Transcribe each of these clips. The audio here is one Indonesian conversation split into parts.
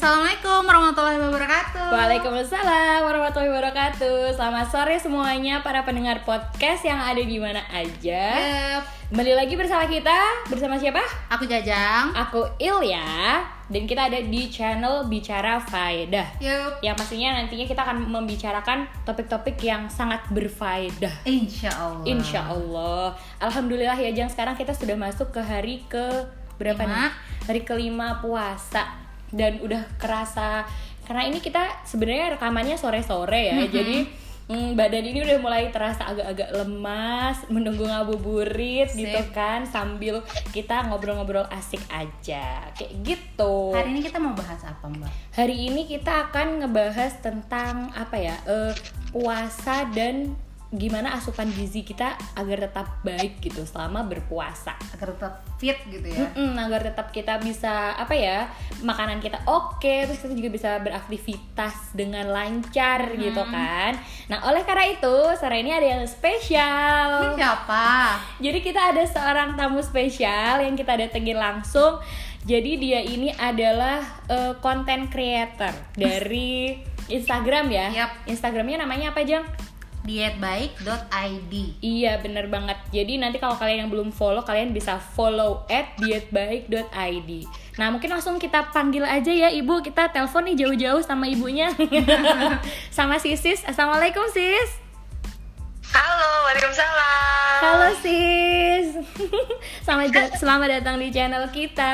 Assalamualaikum warahmatullahi wabarakatuh. Waalaikumsalam warahmatullahi wabarakatuh. Selamat sore semuanya para pendengar podcast yang ada di mana aja. Yep. Kembali lagi bersama kita, bersama siapa? Aku Jajang. Aku Ilya dan kita ada di channel Bicara Faedah. Yup. Yang pastinya nantinya kita akan membicarakan topik-topik yang sangat berfaedah. Insya Allah. Insya Allah. Alhamdulillah ya Jang sekarang kita sudah masuk ke hari ke berapa Lima. nih? Hari kelima puasa dan udah kerasa karena ini kita sebenarnya rekamannya sore-sore ya. Jadi mm, badan ini udah mulai terasa agak-agak lemas, menunggu ngabuburit Sip. gitu kan sambil kita ngobrol-ngobrol asik aja. Kayak gitu. Hari ini kita mau bahas apa Mbak? Hari ini kita akan ngebahas tentang apa ya eh, puasa dan gimana asupan gizi kita agar tetap baik gitu selama berpuasa. Agar tetap fit gitu ya. Mm-mm, agar tetap kita bisa apa ya makanan kita oke terus kita juga bisa beraktivitas dengan lancar gitu kan. Nah oleh karena itu sore ini ada yang Ini spesial. siapa? Jadi kita ada seorang tamu spesial yang kita datengin langsung. Jadi dia ini adalah eh, content creator dari Instagram ya. Yap. Instagramnya namanya apa Jang? dietbaik.id Iya bener banget. Jadi nanti kalau kalian yang belum follow kalian bisa follow at dietbaik.id. Nah mungkin langsung kita panggil aja ya ibu. Kita telepon nih jauh-jauh sama ibunya. sama si sis. Assalamualaikum sis. Halo, Waalaikumsalam. Halo sis. selamat ja- selamat datang di channel kita.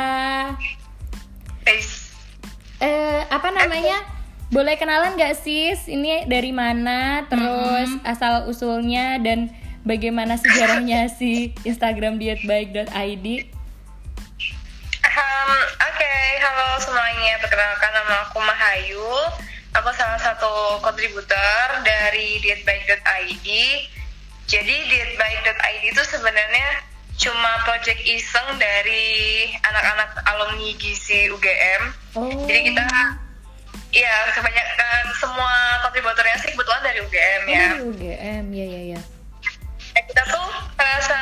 Eh apa namanya? Boleh kenalan nggak sis? Ini dari mana? Terus asal usulnya dan bagaimana sejarahnya si Instagram dietbaik.id? Um, Oke, halo semuanya. Perkenalkan nama aku Mahayu. Aku salah satu kontributor dari dietbaik.id. Jadi dietbaik.id itu sebenarnya cuma project iseng dari anak-anak alumni gizi UGM. Oh. Jadi kita Iya, kebanyakan semua kontributornya sih kebetulan dari UGM Oh, ya. dari UGM, ya ya ya. Eh, kita tuh merasa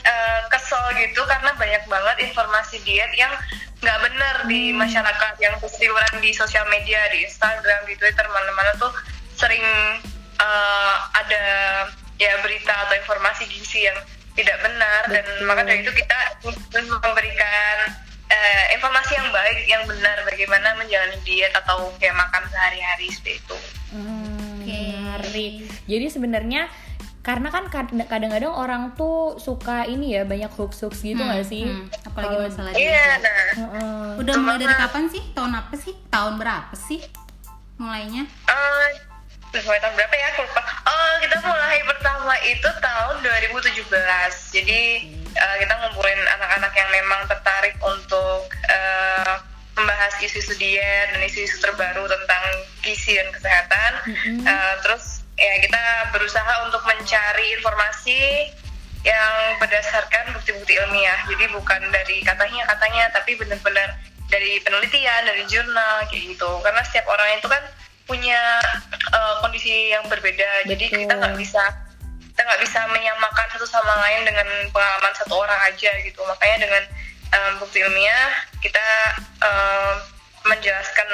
eh, kesel gitu karena banyak banget informasi diet yang nggak benar di masyarakat yang berseliweran di sosial media di Instagram di Twitter mana-mana tuh sering eh, ada ya berita atau informasi gizi yang tidak benar dan Betul. maka dari itu kita memberikan eh, informasi yang baik yang benar bagaimana menjalani diet atau kayak makan sehari-hari seperti itu. Hmm, Oke. menarik. Jadi sebenarnya karena kan kad- kadang-kadang orang tuh suka ini ya banyak hoax-hoax gitu nggak sih? Hmm, apalagi Kalau- masalah Iya, diet. nah. Heeh. Udah mulai dari kapan sih? Tahun apa sih? Tahun berapa sih? Mulainya? Udah mulai tahun berapa ya? Aku lupa. Oh, kita mulai pertama itu tahun 2017. Jadi eh, kita ngumpulin anak-anak yang memang tertarik untuk eh, membahas isu-isu diet dan isu-isu terbaru tentang gizi dan kesehatan. Mm-mm. Eh, terus ya kita berusaha untuk mencari informasi yang berdasarkan bukti-bukti ilmiah. Jadi bukan dari katanya katanya, tapi benar-benar dari penelitian, dari jurnal kayak gitu. Karena setiap orang itu kan punya eh, kondisi yang berbeda. Jadi Betul. kita nggak bisa kita nggak bisa menyamakan satu sama lain dengan pengalaman satu orang aja gitu. Makanya dengan eh, bukti ilmiah kita eh, menjelaskan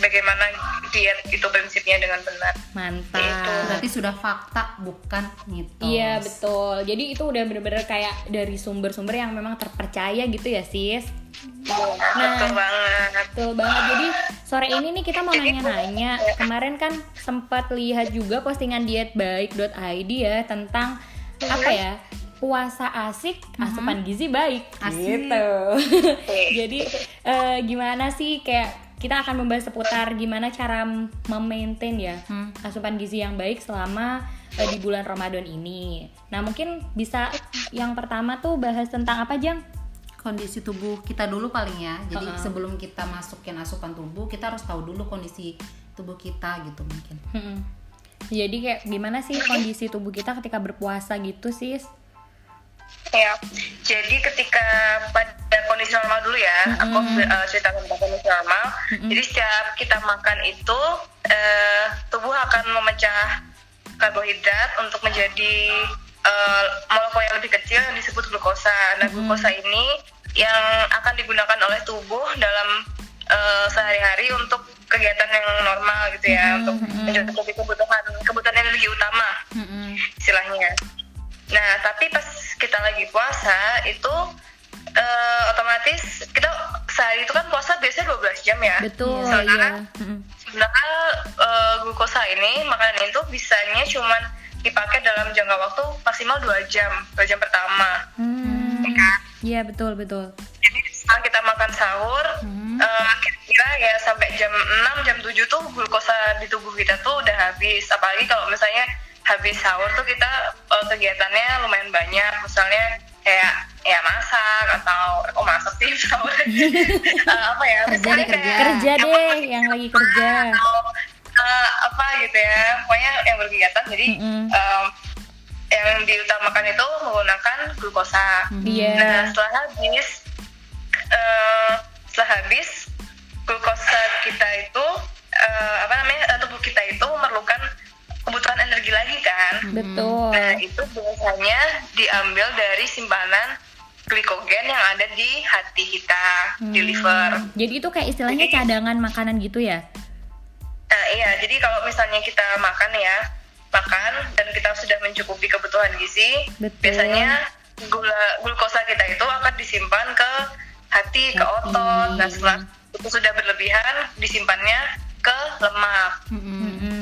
bagaimana diet itu prinsipnya dengan benar. Mantap. Itu. Berarti sudah fakta bukan mitos. Iya betul. Jadi itu udah bener-bener kayak dari sumber-sumber yang memang terpercaya gitu ya sis. Nah, betul banget. Betul banget. Jadi sore ini nih kita mau nanya-nanya. Kemarin kan sempat lihat juga postingan dietbaik.id ya tentang apa ya? Puasa asik, asupan gizi baik. Asik. Gitu. Jadi eh, gimana sih kayak kita akan membahas seputar gimana cara memaintain ya Hmm. asupan gizi yang baik selama eh, di bulan Ramadan ini. Nah, mungkin bisa yang pertama tuh bahas tentang apa, Jang? Kondisi tubuh kita dulu paling ya. Jadi Uh-uh. sebelum kita masukin asupan tubuh, kita harus tahu dulu kondisi tubuh kita gitu mungkin. Mm-mm. Jadi kayak gimana sih kondisi tubuh kita ketika berpuasa gitu sih? Ya, jadi ketika pada kondisi normal dulu ya, aku uh, cerita tentang kondisi normal. Jadi setiap kita makan itu, eh, tubuh akan memecah karbohidrat untuk menjadi eh, molekul yang lebih kecil yang disebut glukosa. Nah, glukosa ini yang akan digunakan oleh tubuh dalam eh, sehari-hari untuk kegiatan yang normal gitu ya Hmm, untuk mencukupi kebutuhan kebutuhan energi utama Mm-mm. istilahnya. Nah, tapi pas kita lagi puasa itu eh, otomatis kita sehari itu kan puasa biasanya 12 jam ya. betul Sementara- iya. Sebenarnya eh, glukosa ini makanan itu bisanya cuman dipakai dalam jangka waktu maksimal 2 jam, 2 jam pertama. Hmm? Iya betul betul Jadi setelah kita makan sahur, Hmm. kira-kira ya sampai jam 6, jam 7 tuh glukosa di tubuh kita tuh udah habis. Apalagi kalau misalnya habis sahur tuh kita eh, kegiatannya lumayan banyak. Misalnya kayak ya masak atau oh masak sih sahur. Eh, apa ya? Kerja deh, kerja. kayak kerja deh yang lagi kerja atau eh, apa gitu ya. Pokoknya yang berkegiatan. Jadi Mm-mm. em, yang diutamakan itu menggunakan glukosa. Iya. Nah, setelah habis eh, setelah habis glukosa kita itu eh, apa namanya eh, tubuh kita itu memerlukan kebutuhan energi lagi kan. betul Nah, itu biasanya diambil dari simpanan glikogen yang ada di hati kita, di Hmm. liver. jadi itu kayak istilahnya cadangan makanan gitu ya Nah, iya, jadi kalau misalnya kita makan ya, makan dan kita sudah mencukupi kebutuhan gizi, Betul. biasanya gula glukosa kita itu akan disimpan ke hati, ke otot. Nah, setelah itu sudah berlebihan, disimpannya ke lemak,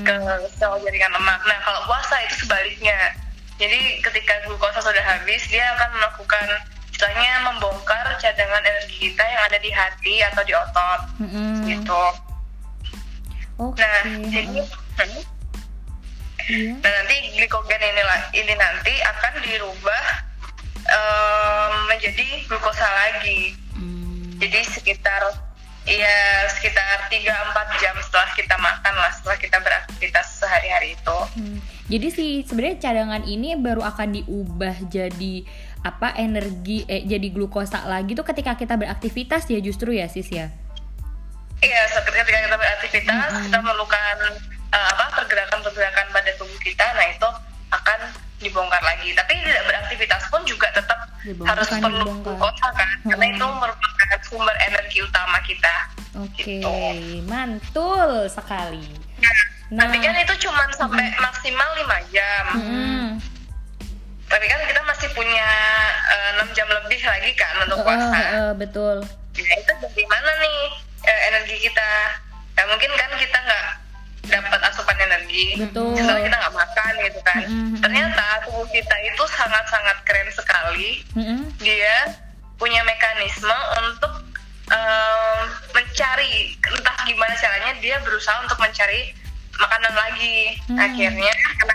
ke sel jaringan lemak. Nah, kalau puasa itu sebaliknya. Jadi ketika glukosa sudah habis, dia akan melakukan istilahnya membongkar cadangan energi kita yang ada di hati atau di otot, Mm-mm. gitu. oke Nah, jadi hmm, iya Nah nanti glikogen ini ini nanti akan dirubah em, menjadi glukosa lagi. Hmm. Jadi sekitar ya sekitar 3-4 jam setelah kita makan lah setelah kita beraktivitas sehari-hari itu. Hmm. Jadi sih sebenarnya cadangan ini baru akan diubah jadi apa energi eh jadi glukosa lagi tuh ketika kita beraktivitas ya justru ya sis ya. Iya, ketika kita beraktivitas kita memerlukan eh, apa pergerakan-pergerakan kita, nah itu akan dibongkar lagi. Tapi tidak beraktivitas pun juga tetap Dibongkar. harus perlu dibongkar. kan, karena Hmm. itu merupakan sumber energi utama kita. Oke, Gitu. mantul sekali. Nah, tapi kan itu cuma sampai maksimal 5 jam. Mm-mm. Tapi kan kita masih punya eh, 6 jam lebih lagi kan untuk puasa. eh, betul. Nah, itu dari mana nih eh, energi kita? Nah, mungkin kan kita nggak dapat asupan energi. Betul. Misalnya kita nggak makan gitu kan. Mm-mm. Ternyata tubuh kita itu sangat-sangat keren sekali. Mm-mm. Dia punya mekanisme untuk em, mencari entah gimana caranya dia berusaha untuk mencari makanan lagi. Hmm. Akhirnya karena,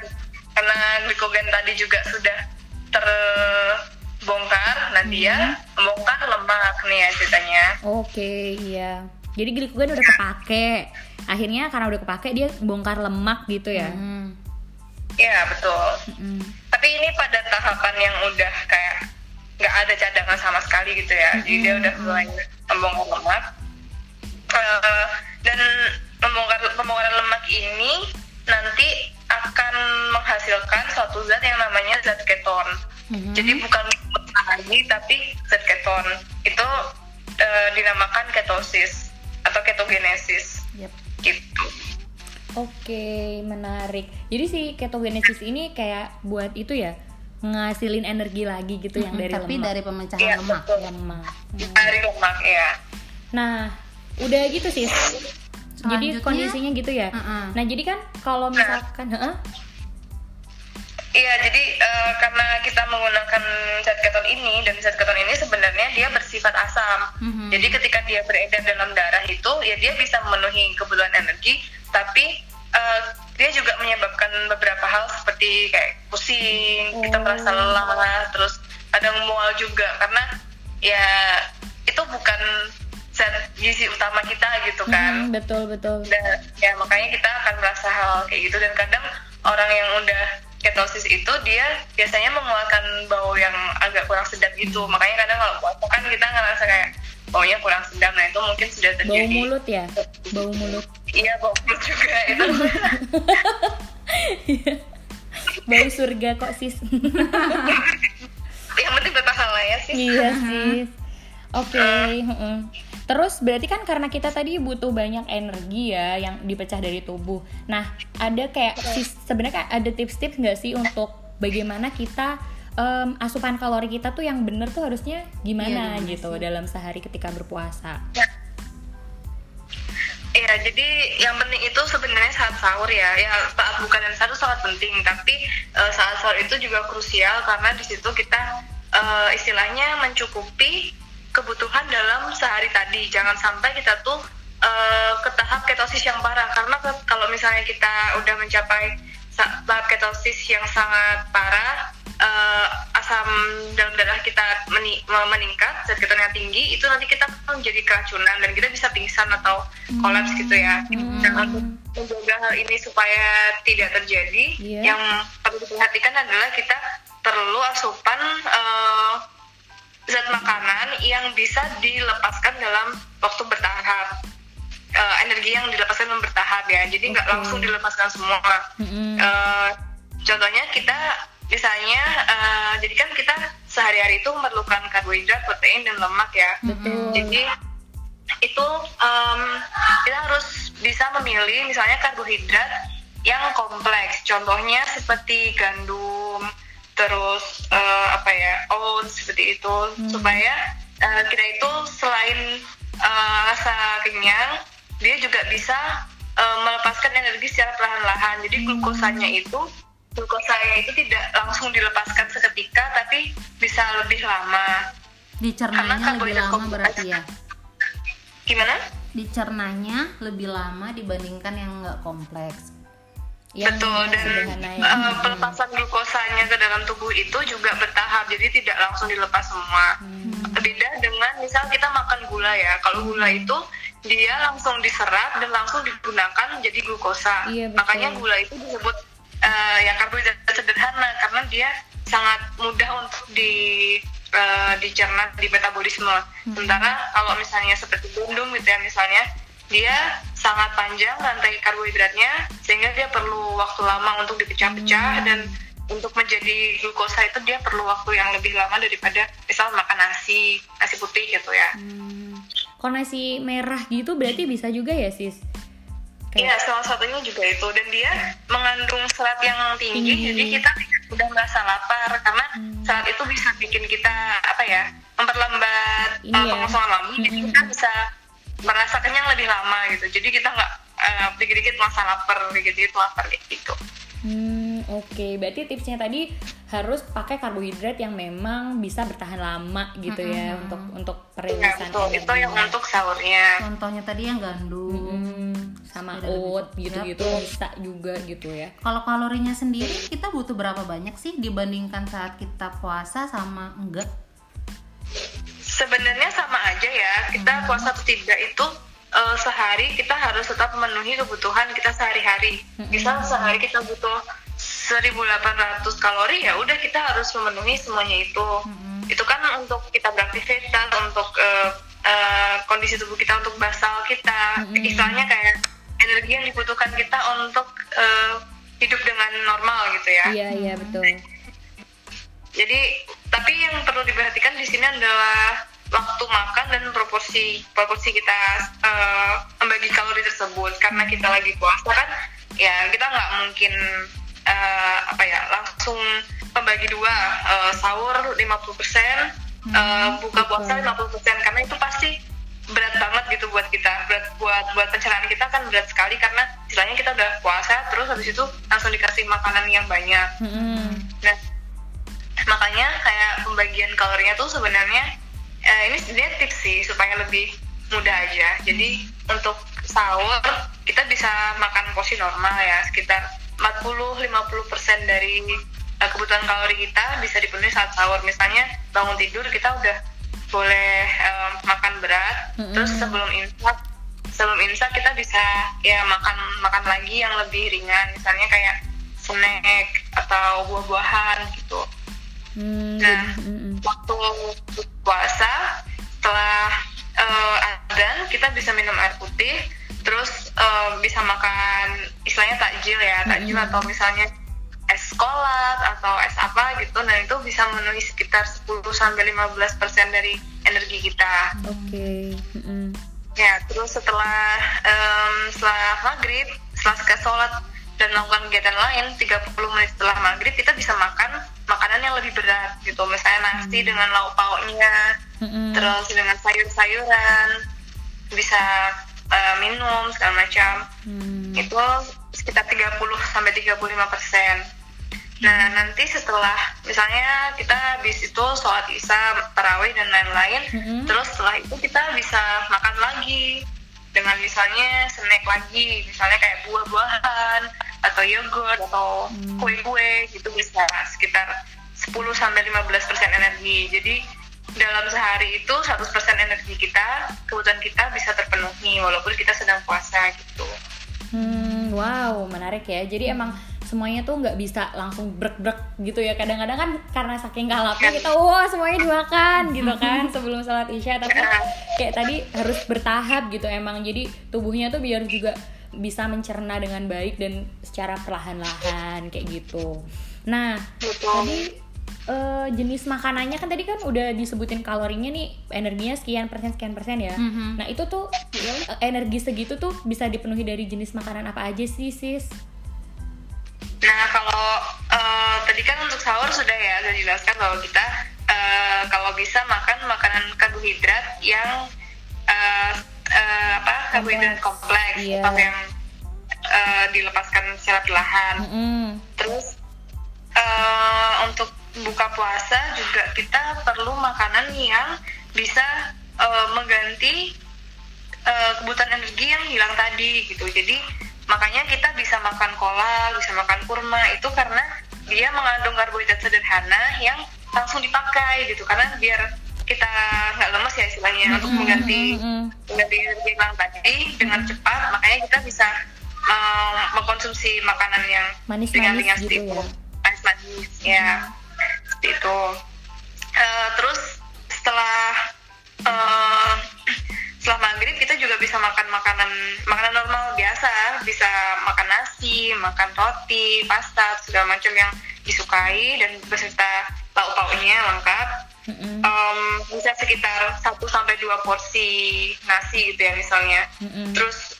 karena glikogen tadi juga sudah terbongkar, nah dia membongkar lemak nih ya ceritanya. Oke, iya. Jadi glikogen udah kepake. Akhirnya karena udah kepake dia bongkar lemak gitu ya. Hmm. Iya betul. Mm-mm. Tapi ini pada tahapan yang udah kayak nggak ada cadangan sama sekali gitu ya. Jadi dia udah mulai membongkar lemak. Eh, dan membongkar pembongkaran lemak ini nanti akan menghasilkan suatu zat yang namanya zat keton. Mhm. Jadi bukan lagi tapi zat keton. Itu eh, dinamakan ketosis atau ketogenesis Yep. gitu. Oke, menarik. Jadi si ketogenesis ini kayak buat itu ya, ngasilin energi lagi gitu yang dari tapi lemak. dari pemecahan Iya, lemak. betul. lemak. Hmm. Dari lemak ya. Nah, udah gitu sih. Jadi kondisinya gitu ya. Heeh. Nah, jadi kan kalau misalkan, heeh, Iya, jadi eh, karena kita menggunakan zat keton ini dan zat keton ini sebenarnya dia bersifat asam. Mhm. Jadi ketika dia beredar dalam darah itu, ya dia bisa memenuhi kebutuhan energi, tapi eh, dia juga menyebabkan beberapa hal seperti kayak pusing, kita Oh. merasa lelah, terus kadang mual juga karena ya itu bukan zat gizi utama kita gitu kan Hmm, betul betul. dan ya makanya kita akan merasa hal kayak gitu dan kadang orang yang udah ketosis itu dia biasanya mengeluarkan bau yang agak kurang sedap gitu. Makanya kadang kalau puasa kan kita ngerasa kayak baunya kurang sedap. Nah itu mungkin sudah Bau terjadi. mulut ya, bau mulut. iya bau mulut juga itu. Bau surga kok sis. yang penting berpahala ya sih iya sis. Oke, heeh. Terus berarti kan karena kita tadi butuh banyak energi ya yang dipecah dari tubuh. Nah, ada kayak sis- sebenarnya ada tips-tips nggak sih untuk bagaimana kita em, asupan kalori kita tuh yang bener tuh harusnya gimana Iya, gimana gitu sih? dalam sehari ketika berpuasa. Iya, jadi yang penting itu sebenarnya saat sahur ya. Ya saat buka dan sahur sangat penting, tapi eh, saat sahur itu juga krusial karena di situ kita eh, istilahnya mencukupi kebutuhan dalam sehari tadi. Jangan sampai kita tuh eh, ke tahap ketosis yang parah karena kalau misalnya kita udah mencapai tahap ketosis yang sangat parah eh, asam dalam darah kita meni- meningkat, zat ketonnya tinggi, itu nanti kita menjadi keracunan dan kita bisa pingsan atau kolaps gitu ya. Nah, untuk menjaga hal ini supaya tidak terjadi, Iya. yang perlu diperhatikan adalah kita perlu asupan eh, zat makanan yang bisa dilepaskan dalam waktu bertahap. Eh, energi yang dilepaskan dalam bertahap ya, jadi nggak Oke. langsung dilepaskan semua. Mm-mm. Eh, contohnya kita misalnya eh, jadi kan kita sehari-hari itu memerlukan karbohidrat, protein dan lemak ya. Betul. Jadi itu em, kita harus bisa memilih misalnya karbohidrat yang kompleks. Contohnya seperti gandum, terus eh, apa ya oats seperti itu supaya eh, kita itu selain eh, rasa kenyang, dia juga bisa eh, melepaskan energi secara perlahan-lahan. Jadi glukosanya itu glukosanya itu tidak langsung dilepaskan seketika, tapi bisa lebih lama. Dicernanya lebih lama berarti ya. Gimana? Dicernanya lebih lama dibandingkan yang nggak kompleks. Yang Betul dan ya. eh, pelepasan glukosanya ke dalam tubuh itu juga bertahap jadi tidak langsung dilepas semua. Hmm. Beda dengan misal kita makan gula ya. Kalau gula itu dia langsung diserap dan langsung digunakan menjadi glukosa. Iya, betul. Makanya gula itu disebut eh, ya karbohidrat sederhana karena dia sangat mudah untuk di eh, dicerna di metabolisme. Hmm. Sementara kalau misalnya seperti gandum gitu ya misalnya dia sangat panjang rantai karbohidratnya sehingga dia perlu waktu lama untuk dipecah-pecah Hmm. dan untuk menjadi glukosa itu dia perlu waktu yang lebih lama daripada misal makan nasi nasi putih gitu ya. Hmm. Kalau nasi merah gitu berarti bisa juga ya sis? Iya, salah satunya juga itu dan dia mengandung serat yang tinggi, Tinggi. jadi kita udah merasa lapar karena Hmm. serat itu bisa bikin kita apa ya memperlambat uh, Iya. pengosongan lambung, jadi Mm-mm. kita bisa merasa kenyang lebih lama gitu. Jadi kita nggak uh, dikit-dikit merasa lapar, dikit-dikit lapar gitu. Hmm, oke. Berarti tipsnya tadi harus pakai karbohidrat yang memang bisa bertahan lama gitu ya Mm-mm. untuk untuk Ya perilisan betul, itu yang energinya. untuk sahurnya. Contohnya tadi yang gandum. Mm-mm. sama oat gitu-gitu bisa juga gitu ya. Kalau kalorinya sendiri kita butuh berapa banyak sih dibandingkan saat kita puasa sama enggak? Sebenarnya sama aja ya. Kita puasa atau tidak itu eh, sehari kita harus tetap memenuhi kebutuhan kita sehari-hari. Misal sehari kita butuh 1800 kalori ya udah kita harus memenuhi semuanya itu. Itu kan untuk kita beraktivitas, untuk eh, eh, kondisi tubuh kita, untuk basal kita. Mm-mm. Istilahnya kayak energi yang dibutuhkan kita untuk eh, hidup dengan normal gitu ya. Iya iya betul. Jadi tapi yang perlu diperhatikan di sini adalah waktu makan dan proporsi proporsi kita eh, membagi kalori tersebut. Karena kita lagi puasa kan ya kita nggak mungkin eh, apa ya langsung membagi dua eh, sahur 50% eh, buka puasa 50% karena itu pasti berat banget gitu buat kita. Berat buat buat pencernaan kita kan berat sekali karena istilahnya kita udah puasa terus habis itu langsung dikasih makanan yang banyak. Mm-mm. Nah, makanya kayak pembagian kalorinya tuh sebenarnya eh, ini sebenarnya tips sih supaya lebih mudah aja. Jadi untuk sahur kita bisa makan porsi normal ya sekitar 40-50% dari eh, kebutuhan kalori kita bisa dipenuhi saat sahur. Misalnya bangun tidur kita udah boleh eh, makan berat, Mm-mm. terus sebelum imsak sebelum imsak kita bisa ya makan makan lagi yang lebih ringan, misalnya kayak snack atau buah-buahan gitu. Hmm, Nah, waktu puasa setelah eh, adzan kita bisa minum air putih, terus eh, bisa makan istilahnya takjil ya, takjil Mm-mm. atau misalnya es kolak atau es apa gitu. Nah, itu bisa memenuhi sekitar 10 sampai 15% dari energi kita. Oke. Mm-mm. Ya, terus setelah em, setelah maghrib, setelah selesai sholat dan melakukan kegiatan lain, 30 menit setelah maghrib kita bisa makan makanan yang lebih berat gitu. Misalnya nasi dengan lauk pauknya, Mm-mm. terus dengan sayur-sayuran, bisa eh, minum segala macam. Hmm. Itu sekitar 30 sampai 35 persen. Nah, nanti setelah misalnya kita habis itu sholat isya, tarawih dan lain-lain, Mm-mm. terus setelah itu kita bisa makan lagi dengan misalnya snack lagi, misalnya kayak buah-buahan atau yogurt atau Hmm. kue-kue gitu bisa sekitar 10 sampai 15 persen energi. Jadi dalam sehari itu 100% energi kita, kebutuhan kita bisa terpenuhi walaupun kita sedang puasa gitu. Hmm, wow, menarik ya. Jadi emang semuanya tuh nggak bisa langsung brek-brek gitu ya. Kadang-kadang kan karena saking kalapnya kita wah semuanya dimakan gitu kan sebelum sholat isya. Tapi kayak tadi harus bertahap gitu emang. Jadi tubuhnya tuh biar juga bisa mencerna dengan baik dan secara perlahan-lahan kayak gitu. Nah, tadi eh, jenis makanannya kan tadi kan udah disebutin kalorinya nih energinya sekian persen sekian persen ya. Mhm. Nah itu tuh eh, energi segitu tuh bisa dipenuhi dari jenis makanan apa aja sih sis? Nah, kalau eh, tadi kan untuk sahur sudah ya, sudah dijelaskan bahwa kita eh, kalau bisa makan makanan karbohidrat yang eh, eh, apa karbohidrat kompleks Iya. atau yang eh, dilepaskan secara perlahan. Mm-mm. Terus eh, untuk buka puasa juga kita perlu makanan yang bisa eh, mengganti eh, kebutuhan energi yang hilang tadi gitu. Jadi makanya kita bisa makan kolak, bisa makan kurma itu karena dia mengandung karbohidrat sederhana yang langsung dipakai gitu. Karena biar kita nggak lemes ya istilahnya untuk mengganti mengganti energi yang tadi dengan cepat. Makanya kita bisa eh, mengkonsumsi makanan yang Manis-manis ringan-ringan gitu sedikit. ya. Manis-manis ya. Seperti itu. Eh, terus setelah eh, setelah maghrib kita juga bisa makan makanan makanan normal biasa. Bisa makan nasi makan roti pasta segala macam yang disukai dan beserta lauk pauknya lengkap. Mm-mm. Em, bisa sekitar 1 sampai dua porsi nasi gitu ya misalnya. Mm-mm. terus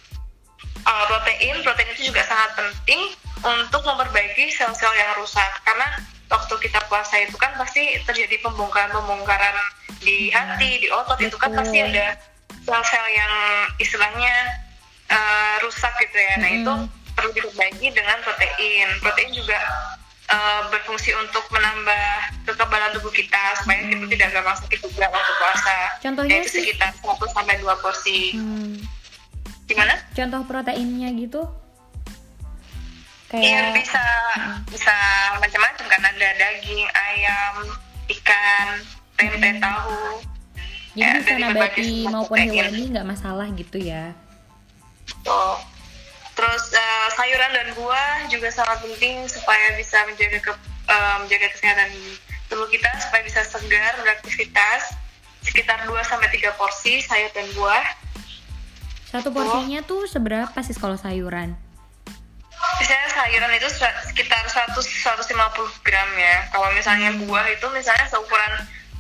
uh, protein protein itu juga sangat penting untuk memperbaiki sel-sel yang rusak. Karena waktu kita puasa itu kan pasti terjadi pembongkaran-pembongkaran di hati di otot itu kan pasti ada sel-sel yang istilahnya uh, rusak gitu ya nah itu perlu diperbaiki dengan protein protein juga uh, berfungsi untuk menambah kekebalan tubuh kita supaya kita tidak gampang sakit juga waktu puasa Contohnya yaitu sih? sekitar 1 sampai 2 porsi Hmm. gimana? Contoh proteinnya gitu? Iya Kayak bisa bisa macam-macam kan ada daging, ayam, ikan, tempe, tahu. Jadi ya, bisa nabati maupun hewani nggak masalah gitu ya? Tuh. Terus eh, sayuran dan buah juga sangat penting supaya bisa menjaga ke, eh, menjaga kesehatan tubuh kita supaya bisa segar beraktivitas. Sekitar 2 sampai 3 porsi sayur dan buah. Satu porsinya tuh seberapa sih kalau sayuran? Misalnya sayuran itu se- sekitar 100 150 gram ya. Kalau misalnya buah itu misalnya seukuran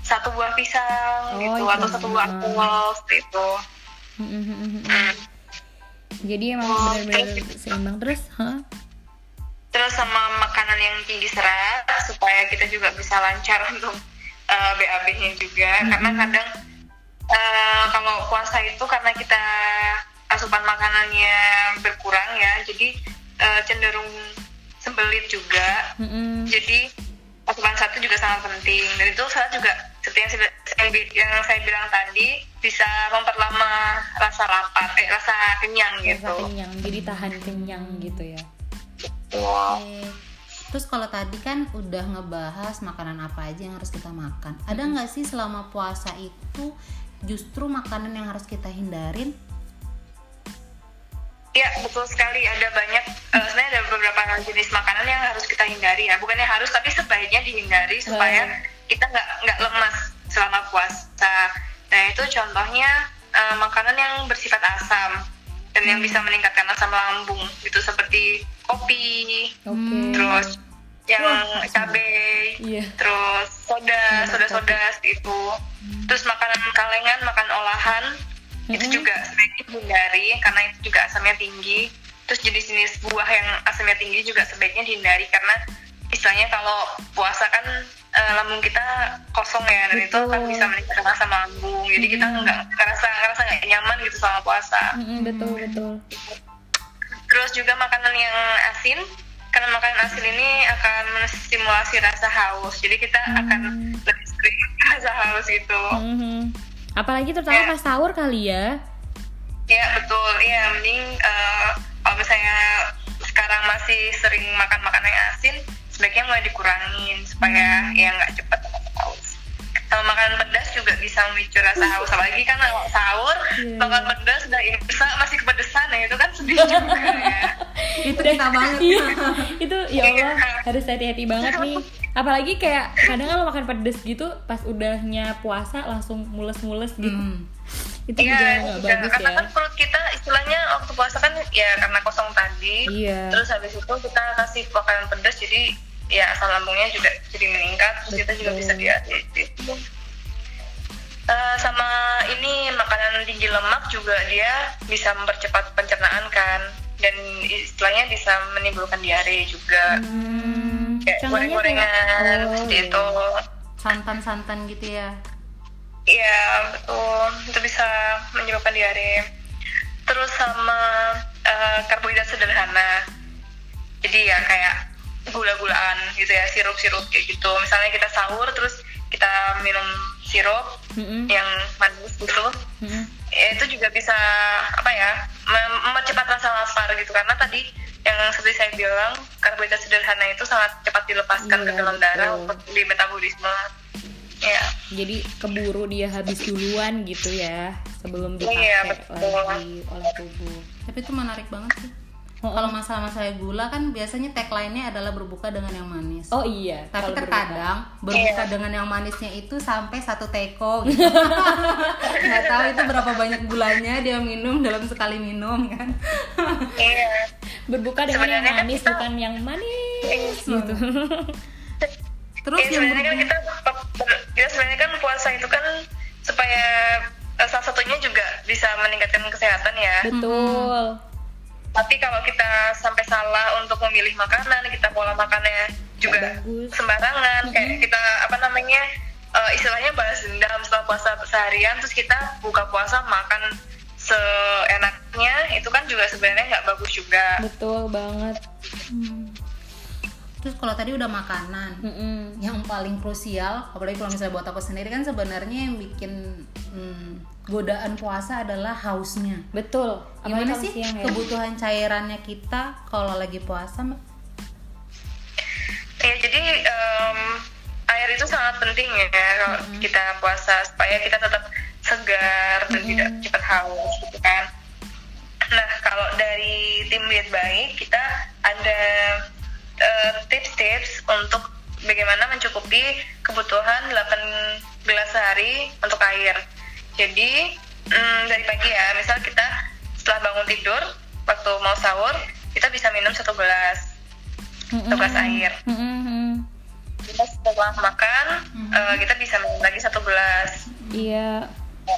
satu buah pisang Oh, gitu iya. atau satu buah apel seperti itu. Mm-mm. Hmm. Jadi emang Oh, benar-benar seimbang terus, huh? Terus sama makanan yang tinggi serat supaya kita juga bisa lancar untuk uh, BAB-nya juga karena kadang uh, kalau puasa itu karena kita asupan makanannya berkurang ya jadi uh, cenderung sembelit juga Mm-mm. jadi asupan satu juga sangat penting dan itu saat juga seperti yang saya, yang saya bilang tadi bisa memperlama rasa lapar eh rasa kenyang Rasa gitu kenyang, jadi tahan kenyang gitu ya. Wow. Terus kalau tadi kan udah ngebahas makanan apa aja yang harus kita makan. Ada nggak sih selama puasa itu justru makanan yang harus kita hindarin? Ya betul sekali ada banyak eh, sebenarnya ada beberapa jenis makanan yang harus kita hindari ya bukannya harus tapi sebaiknya dihindari supaya kita nggak nggak lemas selama puasa. Nah itu contohnya eh, makanan yang bersifat asam dan yang bisa meningkatkan asam lambung gitu seperti kopi Oke. terus yang Wah, cabai Iya. terus soda soda soda itu terus makanan kalengan makan olahan itu Mm-mm. juga sebaiknya dihindari karena itu juga asamnya tinggi terus jenis-jenis buah yang asamnya tinggi juga sebaiknya dihindari karena istilahnya kalau puasa kan eh, lambung kita kosong ya dan itu kan bisa meningkatkan asam lambung jadi kita Mm. nggak ngerasa ngerasa nggak nyaman gitu selama puasa betul betul. terus juga makanan yang asin karena makanan asin ini akan menstimulasi rasa haus jadi kita akan lebih sering rasa haus gitu Mhm. Apalagi terutama Ya. pas sahur kali ya. ya betul ya mending eh, kalau misalnya sekarang masih sering makan makanan yang asin sebaiknya mulai dikurangin supaya ya nggak cepat haus sama makanan pedas juga bisa memicu rasa haus apalagi kan kalau sahur Iya. makan pedas udah imsak masih kepedesan ya itu kan sedih juga ya itu kita banget Iya, itu ya Allah Iya. harus hati-hati banget nih. Apalagi kayak kadang kalau makan pedes gitu pas udahnya puasa langsung mules-mules gitu. Hmm. Itu juga Iya, nggak juga. bagus karena ya. kan perut kita istilahnya waktu puasa kan ya karena kosong tadi. Iya. Terus habis itu kita kasih makanan pedas jadi ya asam lambungnya juga jadi meningkat terus kita juga bisa diabetes. Eh, sama ini makanan tinggi lemak juga dia bisa mempercepat pencernaan kan dan istilahnya bisa menimbulkan diare juga Hmm, kayak goreng-gorengan oh, seperti itu santan-santan gitu ya Iya betul itu bisa menyebabkan diare. Terus sama eh, karbohidrat sederhana. Jadi ya kayak gula-gulaan gitu ya sirup-sirup kayak gitu. Misalnya kita sahur terus kita minum sirup Mm-mm, yang manis gitu. mm-mm. Ya, itu juga bisa apa ya mem- mempercepat rasa lapar gitu karena tadi yang seperti saya bilang karbohidrat sederhana itu sangat cepat dilepaskan ke Iya, dalam darah betul. untuk di metabolisme. Ya. Jadi keburu dia habis duluan gitu ya sebelum dipakai Iya, betul. lagi oleh tubuh. tapi itu menarik banget sih Oh, kalau masalah-masalah gula kan biasanya tagline-nya adalah berbuka dengan yang manis oh iya. tapi terkadang berbuka Iya. dengan yang manisnya itu sampai satu teko gitu. nggak tahu itu berapa banyak gulanya dia minum dalam sekali minum kan Iya. berbuka dengan yang Sebenarnya kan manis kita- bukan yang manis gitu. terus ya, yang sebenarnya kan berbuka kita kita sebenarnya kan puasa itu kan supaya eh, salah satunya juga bisa meningkatkan kesehatan ya. Betul. Tapi kalau kita sampai salah untuk memilih makanan, kita pola makannya juga bagus. sembarangan, kayak kita apa namanya eh, istilahnya balas dendam setelah puasa seharian, terus kita buka puasa makan seenaknya, itu kan juga sebenarnya nggak bagus juga. Betul banget. Hmm. terus kalau tadi udah makanan Mm-mm. yang paling krusial apalagi kalau misalnya buat aku sendiri kan sebenarnya yang bikin hmm, godaan puasa adalah hausnya Betul. Gimana sih siang ya. kebutuhan cairannya kita kalau lagi puasa Mbak? Ya, jadi em, air itu sangat penting ya kalau kita puasa supaya kita tetap segar dan tidak cepat haus gitu kan. Nah, kalau dari tim diet baik kita ada eh, tips-tips untuk bagaimana mencukupi kebutuhan 8 gelas sehari untuk air. Jadi mm, dari pagi ya, misal kita setelah bangun tidur waktu mau sahur kita bisa minum satu gelas satu gelas air. Kita setelah makan eh, kita bisa minum lagi satu gelas Iya.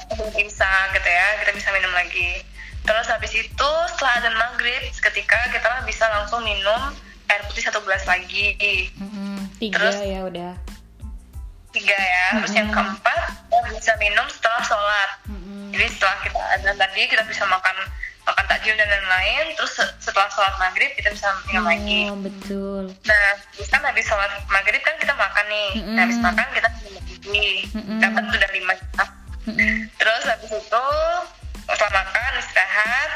sebelum imsak gitu ya kita bisa minum lagi. Terus habis itu setelah adzan maghrib seketika kita bisa langsung minum air putih satu gelas lagi Mm-mm. Tiga Terus- ya udah. tiga ya. Terus yang keempat bisa minum setelah sholat. Mm-mm. Jadi setelah kita adzan tadi kita bisa makan makan takjil dan lain-lain. Terus se- setelah sholat maghrib kita bisa minum lagi. Oh, betul. Nah, kan habis sholat maghrib kan kita makan nih. Mm-mm. Nah, habis makan kita minum lagi. Mm-mm. Dapat sudah lima jam. Mm-mm. Terus habis itu setelah makan istirahat,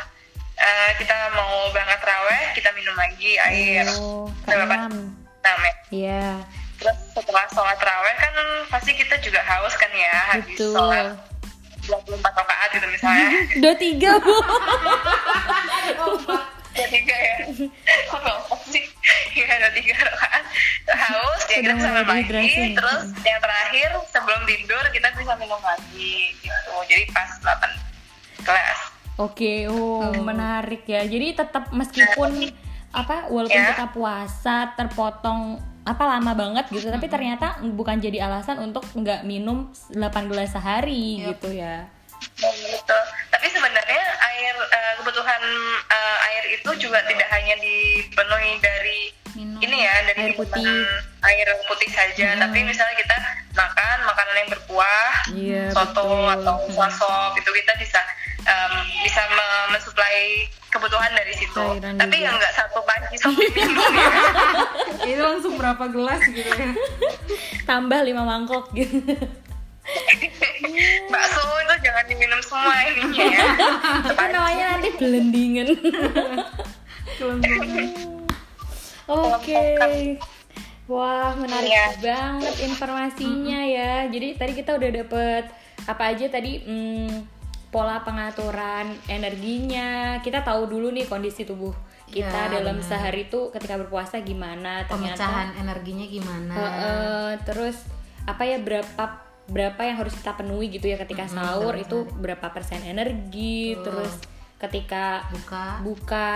eh, kita mau berangkat raweh, kita minum lagi air. Oh, Berapa? keenam. Nah, Mek. Iya. Terus setelah sholat raweh kan pasti kita juga haus kan ya habis Betul. sholat 24 rakaat gitu misalnya. Dua tiga bu. Dua tiga ya. Kok apa sih? Ya ada tiga rakaat. Haus ya kita bisa minum lagi. Terus yang terakhir sebelum tidur kita bisa minum lagi gitu. Jadi pas 8 kelas. Oke, oh, menarik ya. Jadi tetap meskipun apa walaupun Ya. kita puasa terpotong apa lama banget gitu tapi ternyata bukan jadi alasan untuk nggak minum 8 gelas sehari Yap. gitu ya gitu. Tapi sebenarnya air eh, kebutuhan eh, air itu juga tidak hanya dipenuhi dari Minum. ini ya dari Air putih. air putih saja. Tapi misalnya kita makan makanan yang berkuah, Iya, soto betul. atau sop itu kita bisa em, bisa me- mensuplai kebutuhan dari situ. Cairan Tapi yang nggak satu panci sop minum ya. itu langsung berapa gelas gitu ya tambah 5 mangkok gitu Bakso itu jangan diminum semua ininya ya. itu namanya nanti blendingan Oke. Wah, menarik Iya. banget informasinya ya. Jadi tadi kita udah dapet apa aja tadi hmm, pola pengaturan energinya. Kita tahu dulu nih kondisi tubuh kita Iya, dalam benar. sehari itu ketika berpuasa gimana. pemecahan energinya gimana. Heeh, terus apa ya berapa berapa yang harus kita penuhi gitu ya ketika sahur itu berapa persen energi, terus ketika buka. buka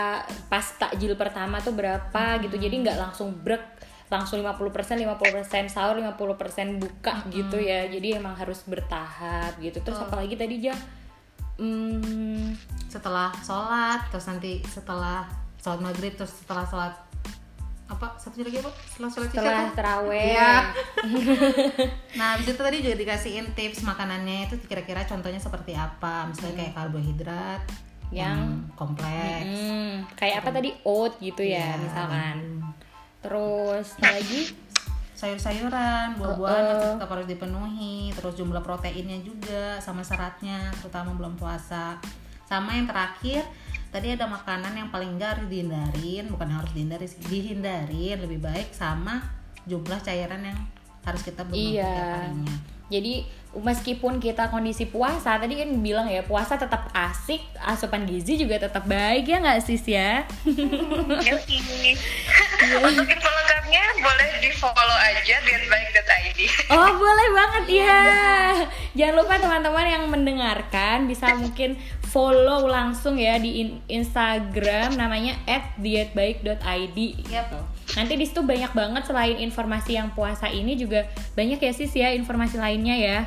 pas takjil pertama tuh berapa gitu. Jadi nggak langsung brek langsung 50% 50% sahur 50% buka gitu ya. Jadi emang harus bertahap gitu. Terus apalagi tadi ja hmm, setelah sholat terus nanti setelah sholat maghrib terus setelah sholat apa satu lagi apa? Setelah sholat isya setelah teraweh Iya. nah habis itu tadi juga dikasihin tips makanannya itu kira-kira contohnya seperti apa? Misalnya kayak karbohidrat Yang- kompleks. Hmm, kayak apa tadi? Oat gitu ya Iya. misalkan. Terus apa lagi sayur-sayuran buah-buahan Uh-uh. masih tetap harus dipenuhi terus jumlah proteinnya juga sama seratnya terutama belum puasa sama yang terakhir tadi ada makanan yang paling enggak harus dihindarin bukan harus dihindari dihindarin lebih baik sama jumlah cairan yang harus kita minum Iya. setiap harinya Jadi meskipun kita kondisi puasa tadi kan bilang ya puasa tetap asik, asupan gizi juga tetap baik ya nggak sis ya? Yoi. Untuk info lengkapnya boleh di follow aja dietbaik.id. Oh boleh banget ya. Jangan lupa teman-teman yang mendengarkan bisa mungkin follow langsung ya di in- Instagram namanya @dietbaik.id. Yap. Nanti di situ banyak banget selain informasi yang puasa ini juga banyak ya sis ya informasi lainnya ya.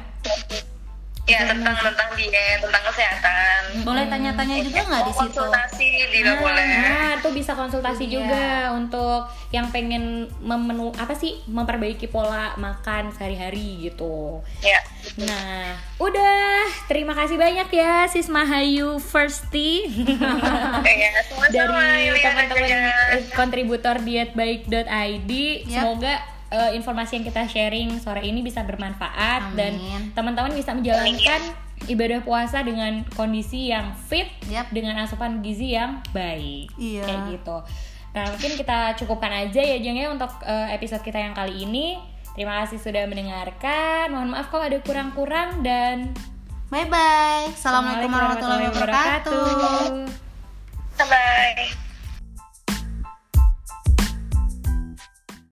Ya tentang tentang diet, tentang kesehatan. boleh tanya-tanya juga nggak di situ Konsultasi juga boleh. Nah, tuh bisa konsultasi Iya. juga untuk yang pengen memenu apa sih memperbaiki pola makan sehari-hari gitu. Ya. Nah, udah. Terima kasih banyak ya Sis Mahayu Firsty Ya, sama-sama dari teman-teman eh, kontributor dietbaik.id. Semoga eh, informasi yang kita sharing sore ini bisa bermanfaat dan Amin. teman-teman bisa menjalankan ibadah puasa dengan kondisi yang fit Yap. dengan asupan gizi yang baik. Iya. Kayak gitu. Nah, mungkin kita cukupkan aja ya Jeng ya untuk eh, episode kita yang kali ini. Terima kasih sudah mendengarkan. Mohon maaf kalau ada kurang-kurang dan bye bye assalamualaikum warahmatullahi wabarakatuh wabarakatuh. Bye.